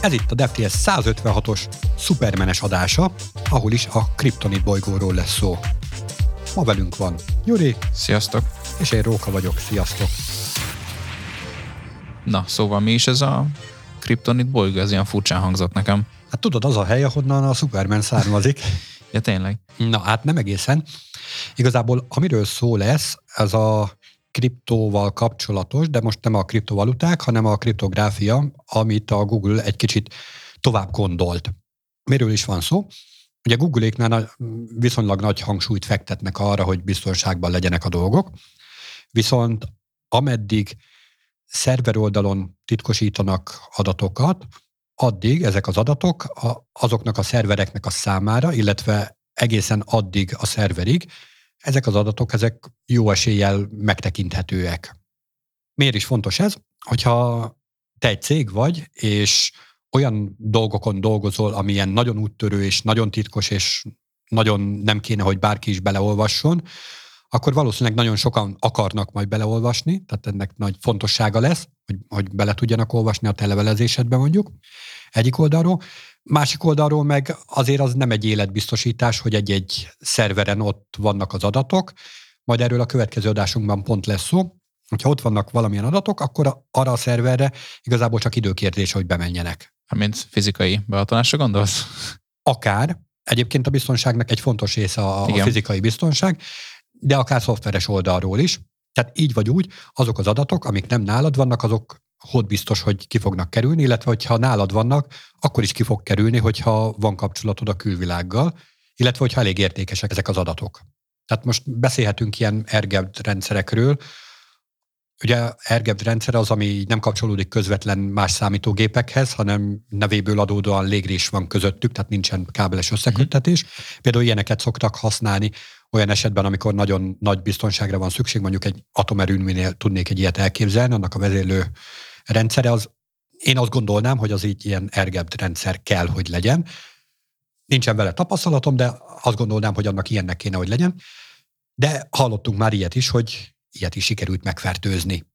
Ez itt a DevTS 156-os szupermenes adása, ahol is a Kryptonit bolygóról lesz szó. Ma velünk van Gyuri. Sziasztok. És én Róka vagyok. Sziasztok. Na, szóval mi is ez a Kryptonit bolygó? Ez ilyen furcsán hangzott nekem. Hát tudod, az a hely, ahonnan a Superman származik. ja, tényleg? Na, hát nem egészen. Igazából, amiről szó lesz, ez a kriptóval kapcsolatos, de most nem a kriptovaluták, hanem a kriptográfia, amit a Google egy kicsit tovább gondolt. Miről is van szó? Ugye Google-éknál viszonylag nagy hangsúlyt fektetnek arra, hogy biztonságban legyenek a dolgok, viszont ameddig szerver oldalon titkosítanak adatokat, addig ezek az adatok azoknak a szervereknek a számára, illetve egészen addig a szerverig ezek az adatok, ezek jó eséllyel megtekinthetőek. Miért is fontos ez? Hogyha te egy cég vagy, és olyan dolgokon dolgozol, ami ilyen nagyon úttörő, és nagyon titkos, és nagyon nem kéne, hogy bárki is beleolvasson, akkor valószínűleg nagyon sokan akarnak majd beleolvasni, tehát ennek nagy fontossága lesz, hogy, hogy bele tudjanak olvasni a televelezésedbe mondjuk, egyik oldalról. Másik oldalról meg azért az nem egy életbiztosítás, hogy egy-egy szerveren ott vannak az adatok, majd erről a következő adásunkban pont lesz szó. Hogyha ott vannak valamilyen adatok, akkor arra a szerverre igazából csak időkérdés, hogy bemenjenek. Mint fizikai behatolásra gondolsz? Akár. Egyébként a biztonságnak egy fontos része a, a fizikai biztonság, de akár szoftveres oldalról is. Tehát így vagy úgy, azok az adatok, amik nem nálad vannak, azok hogy biztos, hogy ki fognak kerülni, illetve hogyha nálad vannak, akkor is ki fog kerülni, hogyha van kapcsolatod a külvilággal, illetve hogyha elég értékesek ezek az adatok. Tehát most beszélhetünk ilyen ergebd rendszerekről. Ugye ergebd rendszer az, ami nem kapcsolódik közvetlen más számítógépekhez, hanem nevéből adódóan légrés van közöttük, tehát nincsen kábeles összeköttetés. Mm. Például ilyeneket szoktak használni olyan esetben, amikor nagyon nagy biztonságra van szükség, mondjuk egy atomerőműnél tudnék egy ilyet elképzelni, annak a vezérlő rendszere az, én azt gondolnám, hogy az így ilyen ergebd rendszer kell, hogy legyen. Nincsen vele tapasztalatom, de azt gondolnám, hogy annak ilyennek kéne, hogy legyen. De hallottunk már ilyet is, hogy ilyet is sikerült megfertőzni.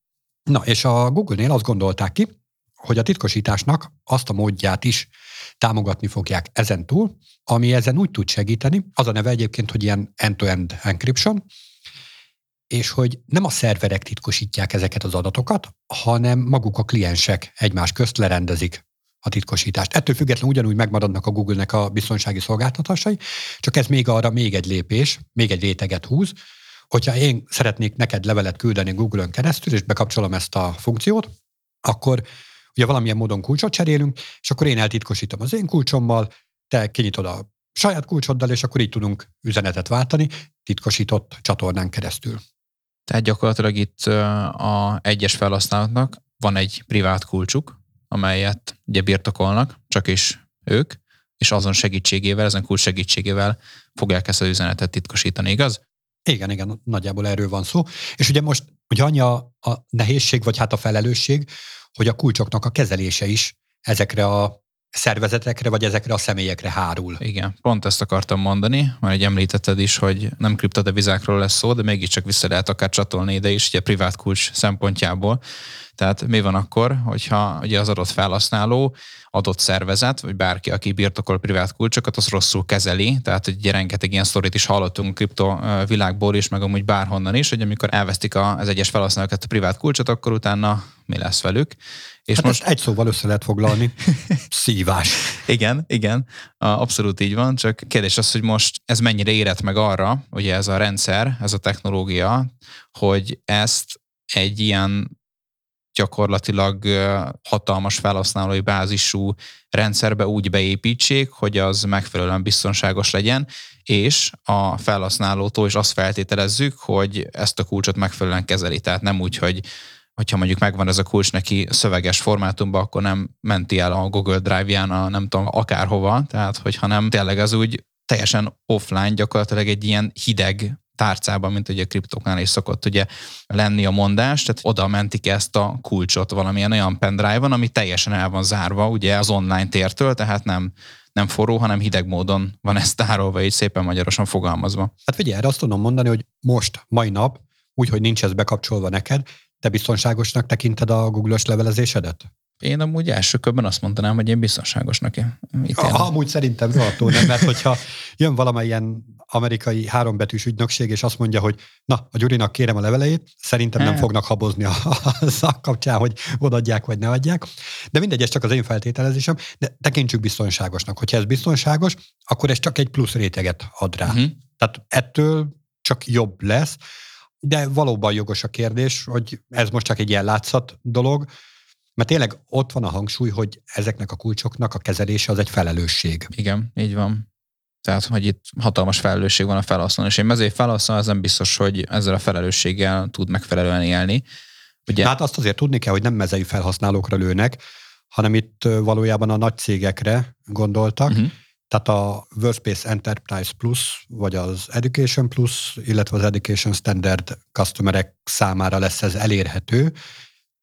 Na, és a Google-nél azt gondolták ki, hogy a titkosításnak azt a módját is támogatni fogják ezen túl, ami ezen úgy tud segíteni, az a neve egyébként, hogy ilyen end-to-end encryption, és hogy nem a szerverek titkosítják ezeket az adatokat, hanem maguk a kliensek egymás közt lerendezik a titkosítást. Ettől függetlenül ugyanúgy megmaradnak a Google-nek a biztonsági szolgáltatásai, csak ez még arra még egy lépés, még egy réteget húz, hogyha én szeretnék neked levelet küldeni Google-ön keresztül, és bekapcsolom ezt a funkciót, akkor ugye valamilyen módon kulcsot cserélünk, és akkor én eltitkosítom az én kulcsommal, te kinyitod a saját kulcsoddal, és akkor így tudunk üzenetet váltani titkosított csatornán keresztül. Tehát gyakorlatilag itt a egyes felhasználóknak van egy privát kulcsuk, amelyet ugye birtokolnak, csak is ők, és azon segítségével, ezen kulcs segítségével fogják ezt az üzenetet titkosítani, igaz? Igen, igen, nagyjából erről van szó. És ugye most ugye annyi a, a nehézség, vagy hát a felelősség, hogy a kulcsoknak a kezelése is ezekre a szervezetekre, vagy ezekre a személyekre hárul. Igen, pont ezt akartam mondani, mert egy említetted is, hogy nem kriptodevizákról lesz szó, de mégiscsak vissza lehet akár csatolni ide is, ugye privát kulcs szempontjából. Tehát mi van akkor, hogyha ugye az adott felhasználó, adott szervezet, vagy bárki, aki birtokol privát kulcsokat, az rosszul kezeli. Tehát egy rengeteg ilyen sztorit is hallottunk kripto világból is, meg amúgy bárhonnan is, hogy amikor elvesztik az egyes felhasználókat a privát kulcsot, akkor utána mi lesz velük. És hát most egy szóval össze lehet foglalni. Szívás. igen, igen, abszolút így van, csak kérdés az, hogy most ez mennyire érett meg arra, ugye ez a rendszer, ez a technológia, hogy ezt egy ilyen gyakorlatilag hatalmas felhasználói bázisú rendszerbe úgy beépítsék, hogy az megfelelően biztonságos legyen, és a felhasználótól is azt feltételezzük, hogy ezt a kulcsot megfelelően kezeli. Tehát nem úgy, hogy hogyha mondjuk megvan ez a kulcs neki szöveges formátumban, akkor nem menti el a Google Drive-ján a nem tudom akárhova, tehát hogyha nem tényleg az úgy teljesen offline, gyakorlatilag egy ilyen hideg tárcában, mint ugye a kriptóknál is szokott ugye lenni a mondás, tehát oda mentik ezt a kulcsot valamilyen olyan pendrive-on, ami teljesen el van zárva ugye az online tértől, tehát nem, nem forró, hanem hideg módon van ez tárolva, így szépen magyarosan fogalmazva. Hát figyelj, erre azt tudom mondani, hogy most, mai nap, úgy, hogy nincs ez bekapcsolva neked, te biztonságosnak tekinted a Google-os levelezésedet? Én amúgy első körben azt mondanám, hogy én biztonságosnak ítélem. Amúgy szerintem rohadtul nem, mert hogyha jön valamilyen amerikai hárombetűs ügynökség, és azt mondja, hogy na, a Gyurinak kérem a leveleit, szerintem nem hát. fognak habozni a, a szak kapcsán, hogy odaadják vagy ne adják. De mindegy, ez csak az én feltételezésem, de tekintsük biztonságosnak. Hogyha ez biztonságos, akkor ez csak egy plusz réteget ad rá. Uh-huh. Tehát ettől csak jobb lesz, de valóban jogos a kérdés, hogy ez most csak egy ilyen látszat dolog, mert tényleg ott van a hangsúly, hogy ezeknek a kulcsoknak a kezelése az egy felelősség. Igen, így van. Tehát, hogy itt hatalmas felelősség van a felhasználó, és én mezői felhasználó az nem biztos, hogy ezzel a felelősséggel tud megfelelően élni. Ugye... Hát azt azért tudni kell, hogy nem mezei felhasználókra lőnek, hanem itt valójában a nagy cégekre gondoltak, uh-huh. tehát a Workspace Enterprise Plus, vagy az Education Plus, illetve az Education Standard customerek számára lesz ez elérhető,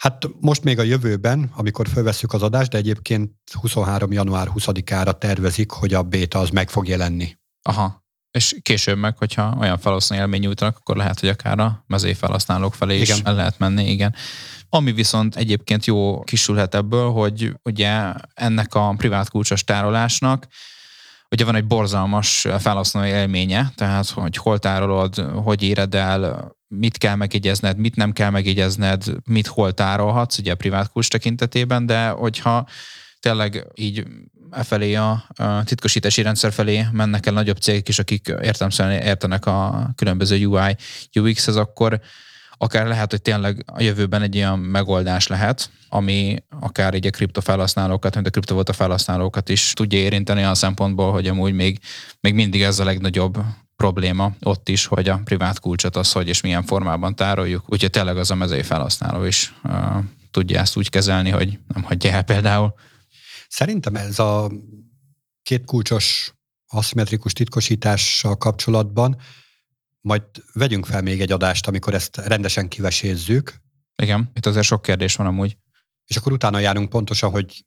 Hát most még a jövőben, amikor felveszük az adást, de egyébként 23. január 20-ára tervezik, hogy a béta az meg fog jelenni. Aha. És később meg, hogyha olyan felhasználó élmény nyújtanak, akkor lehet, hogy akár a mezé felhasználók felé igen. is el lehet menni, igen. Ami viszont egyébként jó kisülhet ebből, hogy ugye ennek a privát kulcsos tárolásnak ugye van egy borzalmas felhasználó élménye, tehát hogy hol tárolod, hogy éred el, mit kell megjegyezned, mit nem kell megjegyezned, mit hol tárolhatsz, ugye a privát kulcs tekintetében, de hogyha tényleg így e felé a, a titkosítási rendszer felé mennek el nagyobb cégek is, akik értelmszerűen értenek a különböző UI, UX-hez, akkor akár lehet, hogy tényleg a jövőben egy ilyen megoldás lehet, ami akár így a kriptofelhasználókat, mint a kriptovaluta felhasználókat is tudja érinteni a szempontból, hogy amúgy még, még mindig ez a legnagyobb probléma ott is, hogy a privát kulcsot az hogy és milyen formában tároljuk. Úgyhogy tényleg az a mezei felhasználó is uh, tudja ezt úgy kezelni, hogy nem hagyja el például. Szerintem ez a két kulcsos aszimmetrikus titkosítással kapcsolatban majd vegyünk fel még egy adást, amikor ezt rendesen kivesézzük. Igen, itt azért sok kérdés van amúgy. És akkor utána járunk pontosan, hogy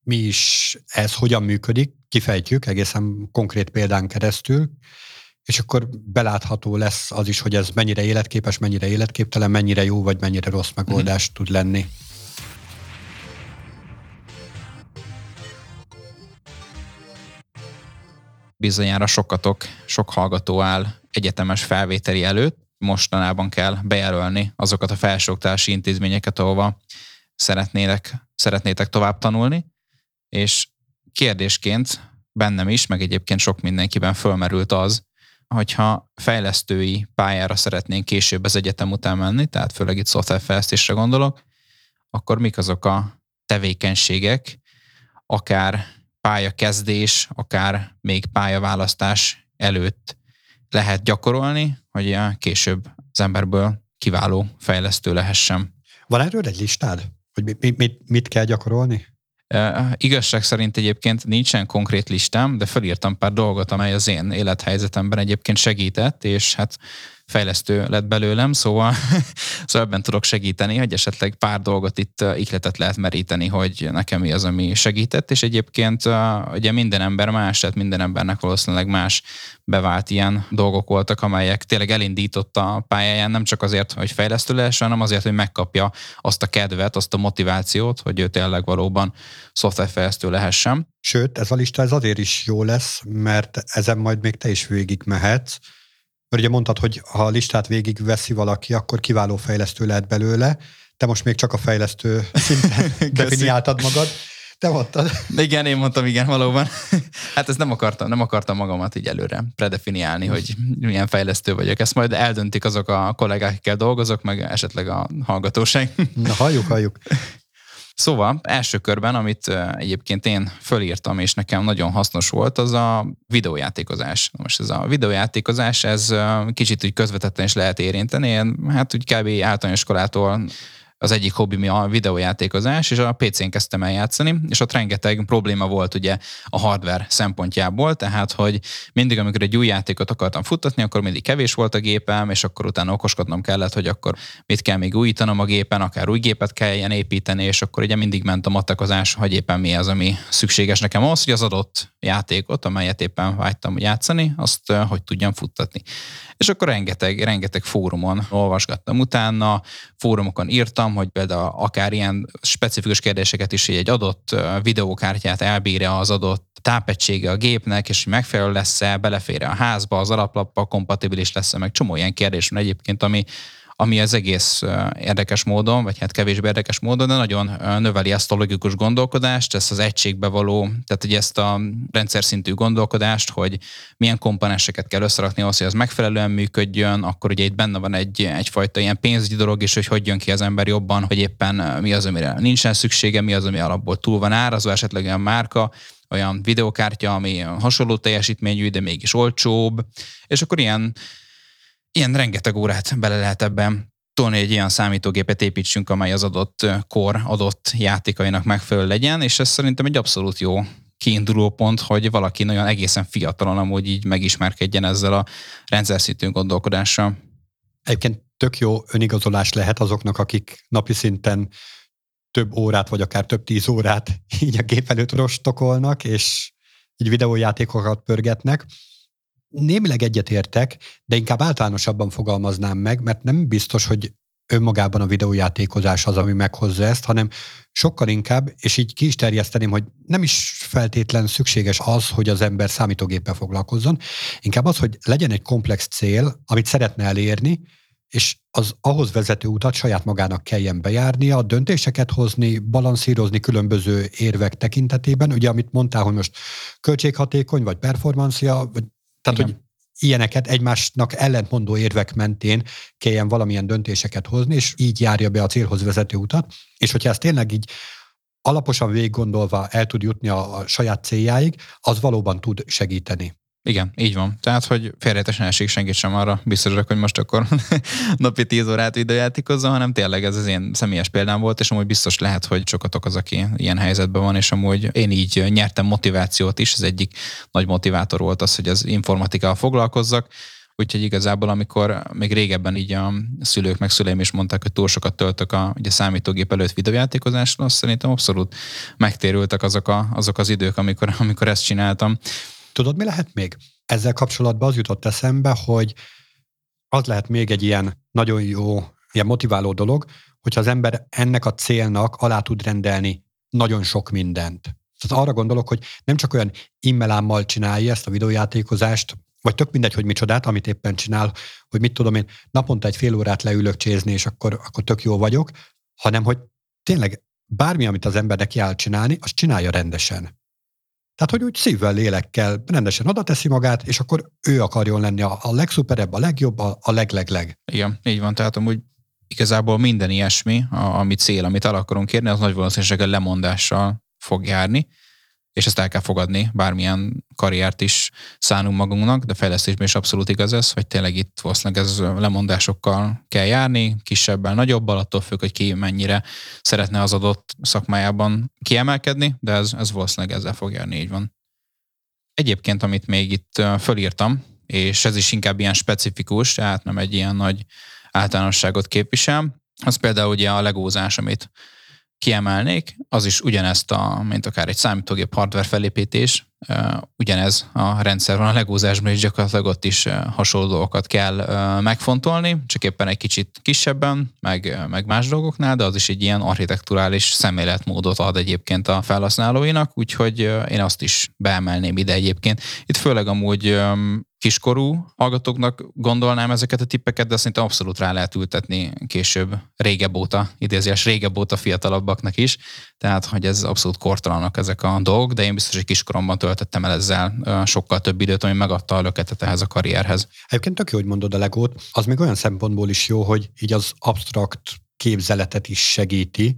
mi is ez, hogyan működik, kifejtjük egészen konkrét példán keresztül, és akkor belátható lesz az is, hogy ez mennyire életképes, mennyire életképtelen, mennyire jó vagy mennyire rossz megoldás mm. tud lenni. Bizonyára sokatok, sok hallgató áll egyetemes felvételi előtt. Mostanában kell bejelölni azokat a felsőoktatási intézményeket, ahova szeretnétek, szeretnétek tovább tanulni, és kérdésként bennem is, meg egyébként sok mindenkiben fölmerült az, hogyha fejlesztői pályára szeretnénk később az egyetem után menni, tehát főleg itt szoftverfejlesztésre gondolok, akkor mik azok a tevékenységek, akár pályakezdés, akár még pályaválasztás előtt lehet gyakorolni, hogy később az emberből kiváló fejlesztő lehessen. Van erről egy listád, hogy mit, mit, mit kell gyakorolni? Uh, igazság szerint egyébként nincsen konkrét listám, de felírtam pár dolgot, amely az én élethelyzetemben egyébként segített, és hát fejlesztő lett belőlem, szóval, szóval ebben tudok segíteni, hogy esetleg pár dolgot itt ihletet lehet meríteni, hogy nekem mi az, ami segített, és egyébként ugye minden ember más, tehát minden embernek valószínűleg más bevált ilyen dolgok voltak, amelyek tényleg elindította a pályáján, nem csak azért, hogy fejlesztő lehessen, hanem azért, hogy megkapja azt a kedvet, azt a motivációt, hogy ő tényleg valóban szoftverfejlesztő lehessen. Sőt, ez a lista ez azért is jó lesz, mert ezen majd még te is végig mehetsz, mert ugye mondtad, hogy ha a listát végig veszi valaki, akkor kiváló fejlesztő lehet belőle. Te most még csak a fejlesztő szinten definiáltad magad. Te mondtad. Igen, én mondtam, igen, valóban. Hát ezt nem akartam, nem akartam magamat így előre predefiniálni, hogy milyen fejlesztő vagyok. Ezt majd eldöntik azok a kollégák, akikkel dolgozok, meg esetleg a hallgatóság. Na, halljuk, halljuk. Szóval első körben, amit egyébként én fölírtam, és nekem nagyon hasznos volt, az a videójátékozás. Most ez a videójátékozás, ez kicsit úgy közvetetten is lehet érinteni. Én hát úgy kb. általános iskolától az egyik hobbi a videójátékozás, és a PC-n kezdtem el játszani, és ott rengeteg probléma volt ugye a hardware szempontjából, tehát hogy mindig, amikor egy új játékot akartam futtatni, akkor mindig kevés volt a gépem, és akkor utána okoskodnom kellett, hogy akkor mit kell még újítanom a gépen, akár új gépet kelljen építeni, és akkor ugye mindig ment a matakozás, hogy éppen mi az, ami szükséges nekem ahhoz, hogy az adott játékot, amelyet éppen vágytam játszani, azt hogy tudjam futtatni. És akkor rengeteg, rengeteg fórumon olvasgattam utána, fórumokon írtam, mondtam, hogy például akár ilyen specifikus kérdéseket is, hogy egy adott videókártyát elbírja az adott tápegysége a gépnek, és hogy megfelelő lesz-e, belefér a házba, az alaplappal kompatibilis lesz-e, meg csomó ilyen kérdés van egyébként, ami, ami az egész érdekes módon, vagy hát kevésbé érdekes módon, de nagyon növeli ezt a logikus gondolkodást, ezt az egységbe való, tehát hogy ezt a rendszer szintű gondolkodást, hogy milyen komponenseket kell összerakni ahhoz, hogy az megfelelően működjön, akkor ugye itt benne van egy, egyfajta ilyen pénzügyi dolog is, hogy hogy jön ki az ember jobban, hogy éppen mi az, amire nincsen szüksége, mi az, ami alapból túl van árazva, esetleg olyan márka, olyan videokártya, ami hasonló teljesítményű, de mégis olcsóbb, és akkor ilyen ilyen rengeteg órát bele lehet ebben tolni, egy ilyen számítógépet építsünk, amely az adott kor adott játékainak megfelelő legyen, és ez szerintem egy abszolút jó kiinduló pont, hogy valaki nagyon egészen fiatalon amúgy így megismerkedjen ezzel a rendszer szintű gondolkodással. Egyébként tök jó önigazolás lehet azoknak, akik napi szinten több órát, vagy akár több tíz órát így a gép előtt rostokolnak, és így videójátékokat pörgetnek némileg egyetértek, de inkább általánosabban fogalmaznám meg, mert nem biztos, hogy önmagában a videójátékozás az, ami meghozza ezt, hanem sokkal inkább, és így ki is terjeszteném, hogy nem is feltétlen szükséges az, hogy az ember számítógéppel foglalkozzon, inkább az, hogy legyen egy komplex cél, amit szeretne elérni, és az ahhoz vezető utat saját magának kelljen bejárnia, döntéseket hozni, balanszírozni különböző érvek tekintetében. Ugye, amit mondtál, hogy most költséghatékony, vagy performancia, vagy tehát, Igen. hogy ilyeneket egymásnak ellentmondó érvek mentén kelljen valamilyen döntéseket hozni, és így járja be a célhoz vezető utat. És hogyha ezt tényleg így alaposan végig gondolva el tud jutni a, a saját céljáig, az valóban tud segíteni. Igen, így van. Tehát, hogy félrejtesen esik senkit sem arra biztosak, hogy most akkor napi 10 órát videójátékozzon, hanem tényleg ez az én személyes példám volt, és amúgy biztos lehet, hogy sokatok az, aki ilyen helyzetben van, és amúgy én így nyertem motivációt is, az egyik nagy motivátor volt az, hogy az informatikával foglalkozzak, Úgyhogy igazából, amikor még régebben így a szülők meg szüleim is mondták, hogy túl sokat töltök a ugye, számítógép előtt videójátékozásra, azt szerintem abszolút megtérültek azok, a, azok az idők, amikor, amikor ezt csináltam. Tudod, mi lehet még? Ezzel kapcsolatban az jutott eszembe, hogy az lehet még egy ilyen nagyon jó, ilyen motiváló dolog, hogyha az ember ennek a célnak alá tud rendelni nagyon sok mindent. Tehát arra gondolok, hogy nem csak olyan immelámmal csinálja ezt a videójátékozást, vagy tök mindegy, hogy micsodát, amit éppen csinál, hogy mit tudom én, naponta egy fél órát leülök csézni, és akkor, akkor tök jó vagyok, hanem hogy tényleg bármi, amit az ember neki áll csinálni, azt csinálja rendesen. Tehát, hogy úgy szívvel, lélekkel rendesen oda teszi magát, és akkor ő akarjon lenni a, a legszuperebb, a legjobb, a, a leglegleg. Igen, így van. Tehát amúgy igazából minden ilyesmi, a, ami cél, amit el akarunk kérni, az nagy valószínűséggel lemondással fog járni és ezt el kell fogadni, bármilyen karriert is szánunk magunknak, de fejlesztésben is abszolút igaz ez, hogy tényleg itt valószínűleg ez lemondásokkal kell járni, kisebbel, nagyobbal, attól függ, hogy ki mennyire szeretne az adott szakmájában kiemelkedni, de ez, ez valószínűleg ezzel fog járni, így van. Egyébként, amit még itt fölírtam, és ez is inkább ilyen specifikus, tehát nem egy ilyen nagy általánosságot képvisel, az például ugye a legózás, amit kiemelnék, az is ugyanezt, a, mint akár egy számítógép hardware felépítés, ugyanez a rendszer van a legózásban, és gyakorlatilag ott is hasonló dolgokat kell megfontolni, csak éppen egy kicsit kisebben, meg, meg más dolgoknál, de az is egy ilyen architekturális szemléletmódot ad egyébként a felhasználóinak, úgyhogy én azt is beemelném ide egyébként. Itt főleg amúgy kiskorú hallgatóknak gondolnám ezeket a tippeket, de szerintem abszolút rá lehet ültetni később régebb óta, idézés régebb óta fiatalabbaknak is, tehát hogy ez abszolút kortalanak ezek a dolgok, de én biztos, hogy kiskoromban töltöttem el ezzel sokkal több időt, ami megadta a löketet ehhez a karrierhez. Egyébként tök jó, hogy mondod a legót, az még olyan szempontból is jó, hogy így az abstrakt képzeletet is segíti.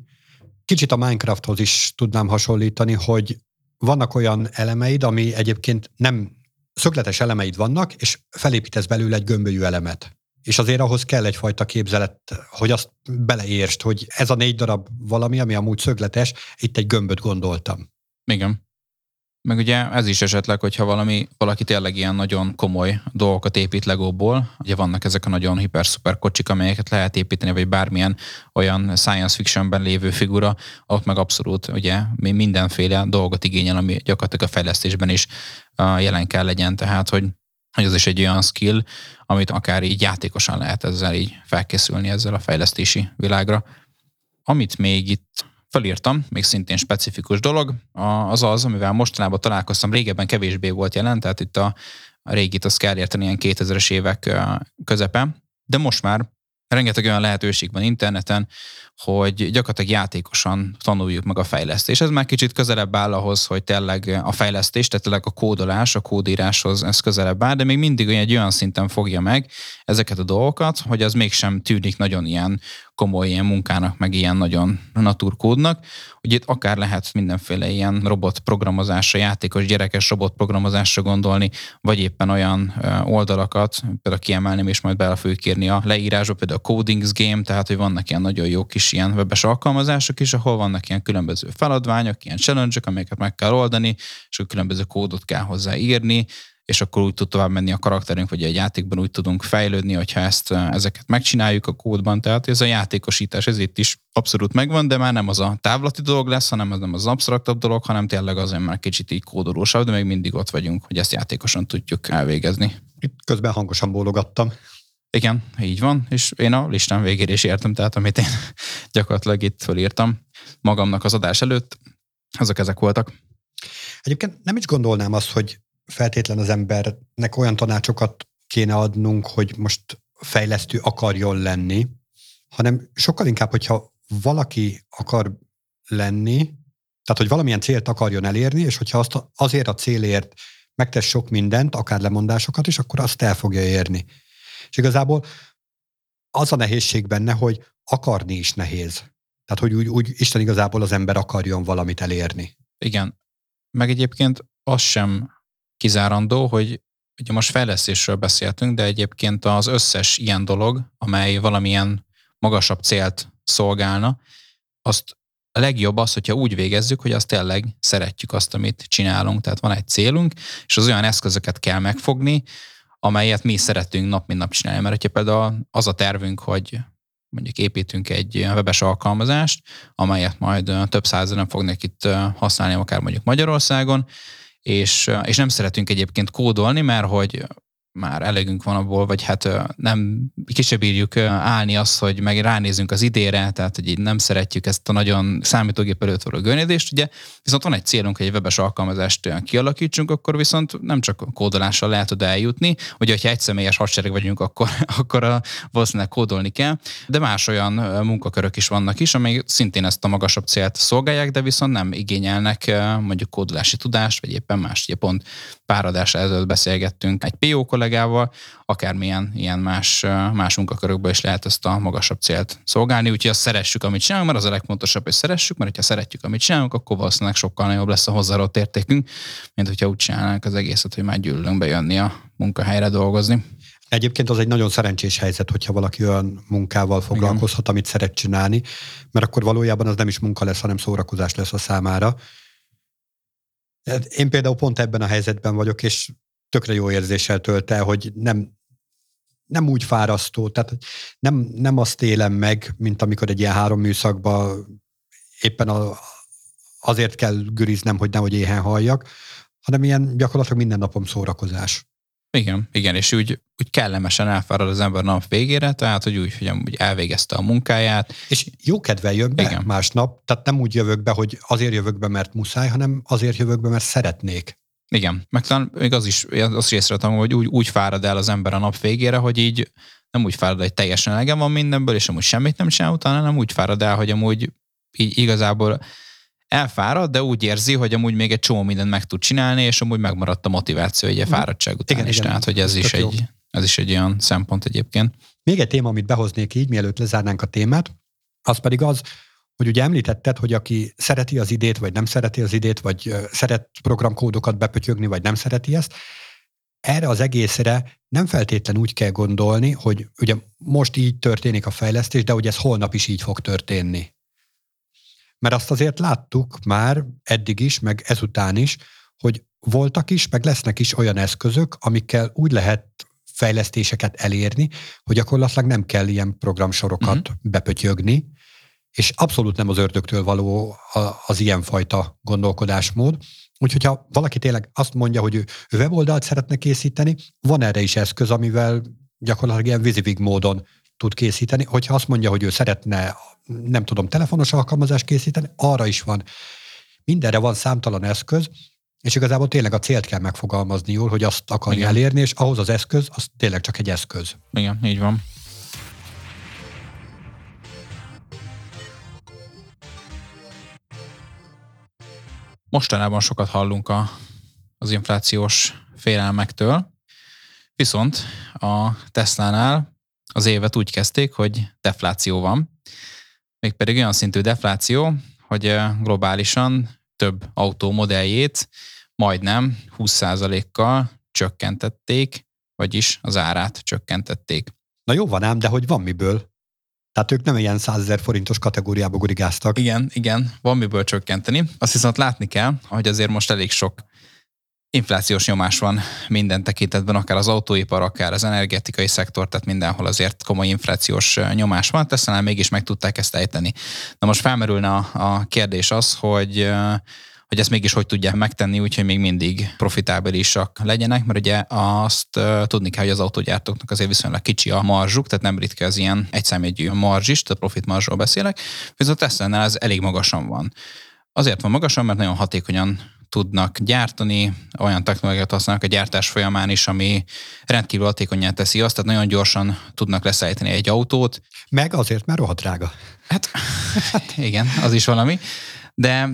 Kicsit a Minecrafthoz is tudnám hasonlítani, hogy vannak olyan elemeid, ami egyébként nem szögletes elemeid vannak, és felépítesz belőle egy gömbölyű elemet. És azért ahhoz kell egyfajta képzelet, hogy azt beleérst, hogy ez a négy darab valami, ami amúgy szögletes, itt egy gömböt gondoltam. Igen. Meg ugye ez is esetleg, hogyha valami, valaki tényleg ilyen nagyon komoly dolgokat épít legóból, ugye vannak ezek a nagyon hiper-szuper kocsik, amelyeket lehet építeni, vagy bármilyen olyan science fictionben lévő figura, ott meg abszolút ugye mindenféle dolgot igényel, ami gyakorlatilag a fejlesztésben is jelen kell legyen, tehát hogy hogy az is egy olyan skill, amit akár így játékosan lehet ezzel így felkészülni ezzel a fejlesztési világra. amit még itt felírtam, még szintén specifikus dolog, az az, amivel mostanában találkoztam, régebben kevésbé volt jelen, tehát itt a, a régit azt kell érteni ilyen 2000-es évek közepe, de most már rengeteg olyan lehetőség van interneten, hogy gyakorlatilag játékosan tanuljuk meg a fejlesztést. Ez már kicsit közelebb áll ahhoz, hogy tényleg a fejlesztés, tehát tényleg a kódolás, a kódíráshoz ez közelebb áll, de még mindig egy olyan szinten fogja meg ezeket a dolgokat, hogy az mégsem tűnik nagyon ilyen komoly ilyen munkának, meg ilyen nagyon naturkódnak. Ugye itt akár lehet mindenféle ilyen robotprogramozásra, játékos gyerekes robotprogramozásra gondolni, vagy éppen olyan oldalakat, például kiemelném és majd bele fogjuk kérni a leírásba, például Codings Game, tehát hogy vannak ilyen nagyon jó kis ilyen webes alkalmazások is, ahol vannak ilyen különböző feladványok, ilyen challenge amelyeket meg kell oldani, és a különböző kódot kell hozzá írni, és akkor úgy tud tovább menni a karakterünk, vagy egy játékban úgy tudunk fejlődni, hogyha ezt, ezeket megcsináljuk a kódban. Tehát ez a játékosítás, ez itt is abszolút megvan, de már nem az a távlati dolog lesz, hanem ez nem az absztraktabb dolog, hanem tényleg azért már kicsit így kódolósabb, de még mindig ott vagyunk, hogy ezt játékosan tudjuk elvégezni. Itt közben hangosan bólogattam. Igen, így van, és én a listán végére is értem, tehát amit én gyakorlatilag itt fölírtam magamnak az adás előtt, azok ezek voltak. Egyébként nem is gondolnám azt, hogy feltétlen az embernek olyan tanácsokat kéne adnunk, hogy most fejlesztő akarjon lenni, hanem sokkal inkább, hogyha valaki akar lenni, tehát hogy valamilyen célt akarjon elérni, és hogyha azt azért a célért megtesz sok mindent, akár lemondásokat is, akkor azt el fogja érni. És igazából az a nehézség benne, hogy akarni is nehéz. Tehát, hogy úgy, úgy Isten igazából az ember akarjon valamit elérni. Igen. Meg egyébként az sem kizárandó, hogy ugye most fejlesztésről beszéltünk, de egyébként az összes ilyen dolog, amely valamilyen magasabb célt szolgálna, azt a legjobb az, hogyha úgy végezzük, hogy azt tényleg szeretjük azt, amit csinálunk. Tehát van egy célunk, és az olyan eszközöket kell megfogni, amelyet mi szeretünk nap mint nap csinálni. Mert hogyha például az a tervünk, hogy mondjuk építünk egy webes alkalmazást, amelyet majd több százezeren fognak itt használni, akár mondjuk Magyarországon, és, és nem szeretünk egyébként kódolni, mert hogy már elegünk van abból, vagy hát nem kisebb bírjuk állni azt, hogy meg ránézünk az idére, tehát hogy így nem szeretjük ezt a nagyon számítógép előtt való görnyedést, ugye, viszont van egy célunk, hogy egy webes alkalmazást kialakítsunk, akkor viszont nem csak kódolással lehet oda eljutni, ugye, hogyha egy személyes hadsereg vagyunk, akkor, akkor a, valószínűleg kódolni kell, de más olyan munkakörök is vannak is, amelyek szintén ezt a magasabb célt szolgálják, de viszont nem igényelnek mondjuk kódolási tudást, vagy éppen más, ugye pont pár adás előtt beszélgettünk egy PO kollégával, akármilyen ilyen más, más munkakörökből is lehet ezt a magasabb célt szolgálni, úgyhogy azt szeressük, amit csinálunk, mert az a legfontosabb, hogy szeressük, mert ha szeretjük, amit csinálunk, akkor valószínűleg sokkal nagyobb lesz a hozzáadott értékünk, mint hogyha úgy csinálnánk az egészet, hogy már gyűlölünk bejönni a munkahelyre dolgozni. Egyébként az egy nagyon szerencsés helyzet, hogyha valaki olyan munkával foglalkozhat, Igen. amit szeret csinálni, mert akkor valójában az nem is munka lesz, hanem szórakozás lesz a számára. Hát én például pont ebben a helyzetben vagyok, és tökre jó érzéssel tölt el, hogy nem, nem úgy fárasztó, tehát nem, nem azt élem meg, mint amikor egy ilyen három műszakba éppen a, azért kell güriznem, hogy nehogy éhen halljak, hanem ilyen gyakorlatilag minden napom szórakozás. Igen, igen, és úgy, úgy kellemesen elfárad az ember nap végére, tehát hogy úgy, hogy úgy elvégezte a munkáját. És jó kedvel jön be igen. másnap, tehát nem úgy jövök be, hogy azért jövök be, mert muszáj, hanem azért jövök be, mert szeretnék. Igen, meg talán még az is, azt is észrevettem, hogy úgy, úgy fárad el az ember a nap végére, hogy így nem úgy fárad, hogy teljesen elegem van mindenből, és amúgy semmit nem csinál utána, hanem úgy fárad el, hogy amúgy így igazából elfárad, de úgy érzi, hogy amúgy még egy csomó mindent meg tud csinálni, és amúgy megmaradt a motiváció egy fáradtság után igen, is. Igen, Tehát, hogy ez, ez is, egy, ez is egy olyan szempont egyébként. Még egy téma, amit behoznék így, mielőtt lezárnánk a témát, az pedig az, hogy ugye említetted, hogy aki szereti az idét, vagy nem szereti az idét, vagy szeret programkódokat bepötyögni, vagy nem szereti ezt, erre az egészre nem feltétlen úgy kell gondolni, hogy ugye most így történik a fejlesztés, de hogy ez holnap is így fog történni. Mert azt azért láttuk már eddig is, meg ezután is, hogy voltak is, meg lesznek is olyan eszközök, amikkel úgy lehet fejlesztéseket elérni, hogy gyakorlatilag nem kell ilyen programsorokat uh-huh. bepötyögni, és abszolút nem az ördögtől való az ilyenfajta gondolkodásmód. Úgyhogy ha valaki tényleg azt mondja, hogy ő, weboldalt szeretne készíteni, van erre is eszköz, amivel gyakorlatilag ilyen vizivig módon tud készíteni. Hogyha azt mondja, hogy ő szeretne, nem tudom, telefonos alkalmazást készíteni, arra is van. Mindenre van számtalan eszköz, és igazából tényleg a célt kell megfogalmazni jól, hogy azt akarja Igen. elérni, és ahhoz az eszköz, az tényleg csak egy eszköz. Igen, így van. Mostanában sokat hallunk a, az inflációs félelmektől, viszont a Tesla-nál az évet úgy kezdték, hogy defláció van, mégpedig olyan szintű defláció, hogy globálisan több autó modelljét majdnem 20%-kal csökkentették, vagyis az árát csökkentették. Na jó van ám, de hogy van miből? Tehát ők nem ilyen 100 ezer forintos kategóriába gurigáztak. Igen, igen, van miből csökkenteni. Azt viszont látni kell, hogy azért most elég sok inflációs nyomás van minden tekintetben, akár az autóipar, akár az energetikai szektor, tehát mindenhol azért komoly inflációs nyomás van, teszel mégis meg tudták ezt ejteni. Na most felmerülne a, a kérdés az, hogy hogy ezt mégis hogy tudják megtenni, úgyhogy még mindig profitábilisak legyenek, mert ugye azt tudni kell, hogy az autógyártóknak azért viszonylag kicsi a marzsuk, tehát nem ritka az ilyen egyszámjegyű marzs is, tehát profit marzsról beszélek, viszont Tesla-nál ez elég magasan van. Azért van magasan, mert nagyon hatékonyan tudnak gyártani, olyan technológiát használnak a gyártás folyamán is, ami rendkívül hatékonyá teszi azt, tehát nagyon gyorsan tudnak leszállítani egy autót. Meg azért, mert rohadt drága. Hát, hát igen, az is valami. De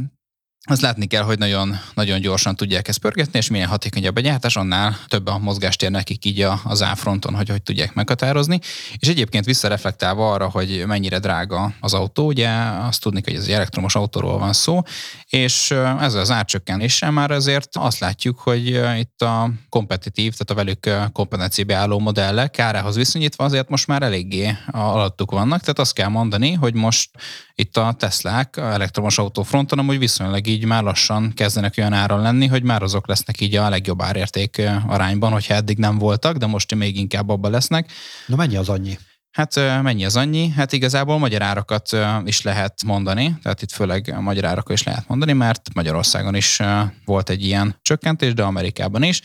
azt látni kell, hogy nagyon, nagyon gyorsan tudják ezt pörgetni, és minél hatékonyabb a gyártás, annál több a mozgástér nekik így az áfronton, hogy hogy tudják meghatározni. És egyébként visszareflektálva arra, hogy mennyire drága az autó, ugye azt tudni, hogy ez egy elektromos autóról van szó, és ezzel az árcsökkenéssel már azért azt látjuk, hogy itt a kompetitív, tehát a velük kompetenciába álló modellek árához viszonyítva azért most már eléggé alattuk vannak, tehát azt kell mondani, hogy most itt a Teslák elektromos autófronton amúgy viszonylag így már lassan kezdenek olyan áron lenni, hogy már azok lesznek így a legjobb árérték arányban, hogyha eddig nem voltak, de most még inkább abban lesznek. Na mennyi az annyi? Hát mennyi az annyi? Hát igazából magyar árakat is lehet mondani, tehát itt főleg magyar árakat is lehet mondani, mert Magyarországon is volt egy ilyen csökkentés, de Amerikában is.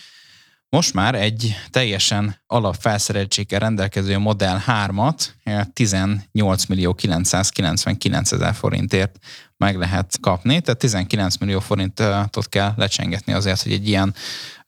Most már egy teljesen alapfelszereltséggel rendelkező Model 3-at 18 millió 999 ezer forintért meg lehet kapni, tehát 19 millió forintot kell lecsengetni azért, hogy egy ilyen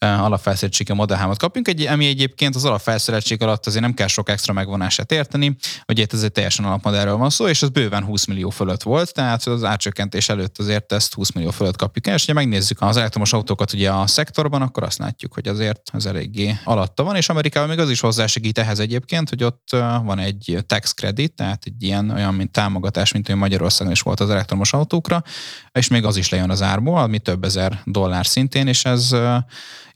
alapfelszereltsége modellhámot kapjunk, egy, ami egyébként az alapfelszereltség alatt azért nem kell sok extra megvonását érteni, ugye itt ez egy teljesen alapmodellről van szó, és ez bőven 20 millió fölött volt, tehát az átcsökkentés előtt azért ezt 20 millió fölött kapjuk. El, és ha megnézzük az elektromos autókat ugye a szektorban, akkor azt látjuk, hogy azért az eléggé alatta van, és Amerikában még az is hozzásegít ehhez egyébként, hogy ott van egy tax credit, tehát egy ilyen olyan, mint támogatás, mint hogy Magyarországon is volt az elektromos autókra, és még az is lejön az árból, ami több ezer dollár szintén, és ez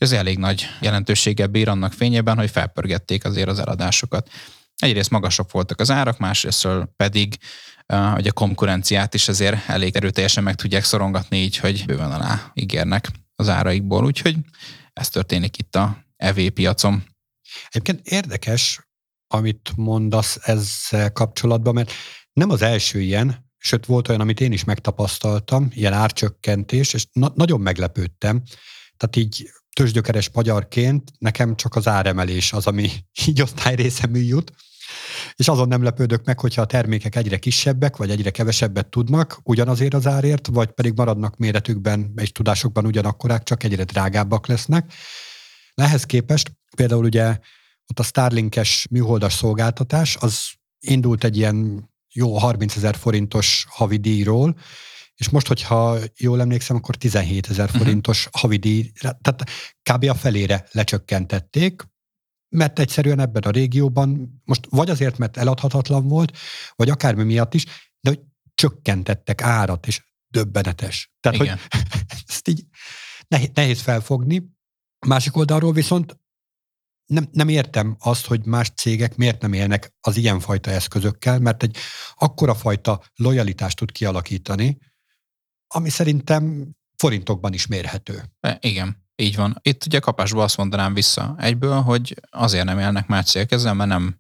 ez elég nagy jelentőséggel bír annak fényében, hogy felpörgették azért az eladásokat. Egyrészt magasabb voltak az árak, másrésztről pedig hogy a konkurenciát is azért elég erőteljesen meg tudják szorongatni így, hogy bőven alá ígérnek az áraikból, úgyhogy ez történik itt a EV piacon. Egyébként érdekes, amit mondasz ezzel kapcsolatban, mert nem az első ilyen, sőt volt olyan, amit én is megtapasztaltam, ilyen árcsökkentés, és na- nagyon meglepődtem. Tehát így tőzsgyökeres magyarként nekem csak az áremelés az, ami így osztályrészemű jut, és azon nem lepődök meg, hogyha a termékek egyre kisebbek, vagy egyre kevesebbet tudnak ugyanazért az árért, vagy pedig maradnak méretükben és tudásokban ugyanakkorák, csak egyre drágábbak lesznek. Lehez képest például ugye ott a Starlinkes műholdas szolgáltatás, az indult egy ilyen jó 30 ezer forintos havi díjról, és most, hogyha jól emlékszem, akkor 17 ezer mhm. forintos uh-huh. havidíj, tehát kb. a felére lecsökkentették, mert egyszerűen ebben a régióban, most vagy azért, mert eladhatatlan volt, vagy akármi miatt is, de hogy csökkentettek árat, és döbbenetes. Tehát, Igen. hogy ezt így nehéz, nehéz felfogni. Másik oldalról viszont nem, nem értem azt, hogy más cégek miért nem élnek az ilyenfajta eszközökkel, mert egy akkora fajta lojalitást tud kialakítani, ami szerintem forintokban is mérhető. E, igen, így van. Itt ugye kapásból azt mondanám vissza egyből, hogy azért nem élnek már cégek ezzel, mert nem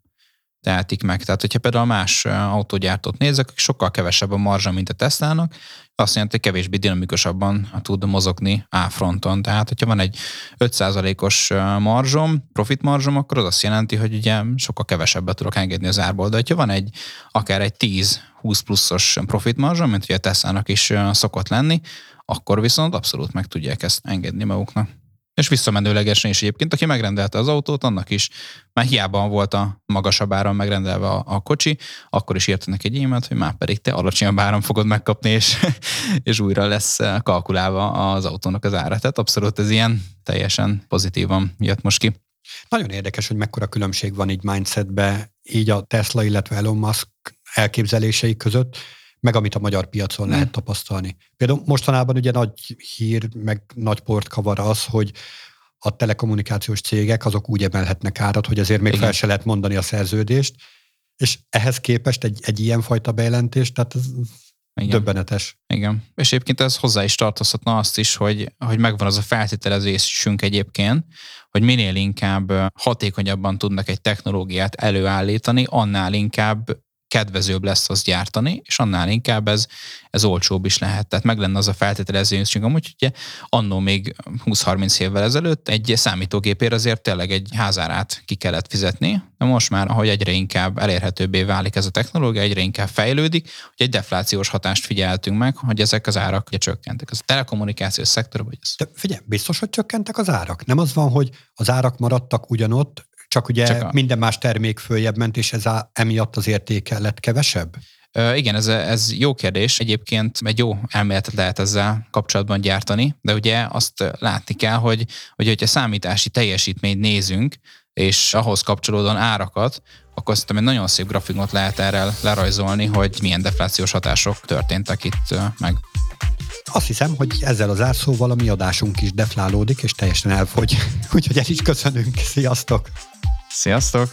tehetik meg. Tehát, hogyha például más autógyártót nézek, sokkal kevesebb a marzsa, mint a Teslának, azt jelenti, hogy kevésbé dinamikusabban tud mozogni A fronton. Tehát, hogyha van egy 5%-os marzsom, profit marzsom, akkor az azt jelenti, hogy ugye sokkal kevesebbet tudok engedni az árból. De hogyha van egy akár egy 10-20 pluszos profit marzsom, mint ugye a Tesla-nak is szokott lenni, akkor viszont abszolút meg tudják ezt engedni maguknak. És visszamenőlegesen is egyébként, aki megrendelte az autót, annak is már hiába volt a magasabb áron megrendelve a, a kocsi, akkor is írtanak egy e-mailt, hogy már pedig te alacsonyabb áron fogod megkapni, és, és újra lesz kalkulálva az autónak az ára. Tehát abszolút ez ilyen teljesen pozitívan jött most ki. Nagyon érdekes, hogy mekkora különbség van így mindsetbe, így a Tesla, illetve Elon Musk elképzelései között meg amit a magyar piacon lehet tapasztalni. Például mostanában ugye nagy hír, meg nagy port kavar az, hogy a telekommunikációs cégek azok úgy emelhetnek árat, hogy azért még Igen. fel se lehet mondani a szerződést, és ehhez képest egy, egy ilyen fajta bejelentés, tehát ez igen. Döbbenetes. Igen. És egyébként ez hozzá is tartozhatna azt is, hogy, hogy megvan az a feltételezésünk egyébként, hogy minél inkább hatékonyabban tudnak egy technológiát előállítani, annál inkább kedvezőbb lesz az gyártani, és annál inkább ez, ez olcsóbb is lehet. Tehát meg lenne az a feltételezésünk, amúgy ugye annó még 20-30 évvel ezelőtt egy számítógépért azért tényleg egy házárát ki kellett fizetni, de most már, ahogy egyre inkább elérhetőbbé válik ez a technológia, egyre inkább fejlődik, hogy egy deflációs hatást figyeltünk meg, hogy ezek az árak ugye csökkentek. Ez a telekommunikációs szektor, vagy ez? De figyelj, biztos, hogy csökkentek az árak? Nem az van, hogy az árak maradtak ugyanott, csak ugye Csak a... minden más termék följebb ment, és ez a, emiatt az értéke lett kevesebb? Igen, ez, ez jó kérdés. Egyébként egy jó elméletet lehet ezzel kapcsolatban gyártani, de ugye azt látni kell, hogy, hogy hogyha számítási teljesítményt nézünk, és ahhoz kapcsolódóan árakat, akkor szerintem egy nagyon szép grafikot lehet erre lerajzolni, hogy milyen deflációs hatások történtek itt meg. Azt hiszem, hogy ezzel az árszóval a mi adásunk is deflálódik, és teljesen elfogy. Úgyhogy el is köszönünk. Sziasztok! Sziasztok!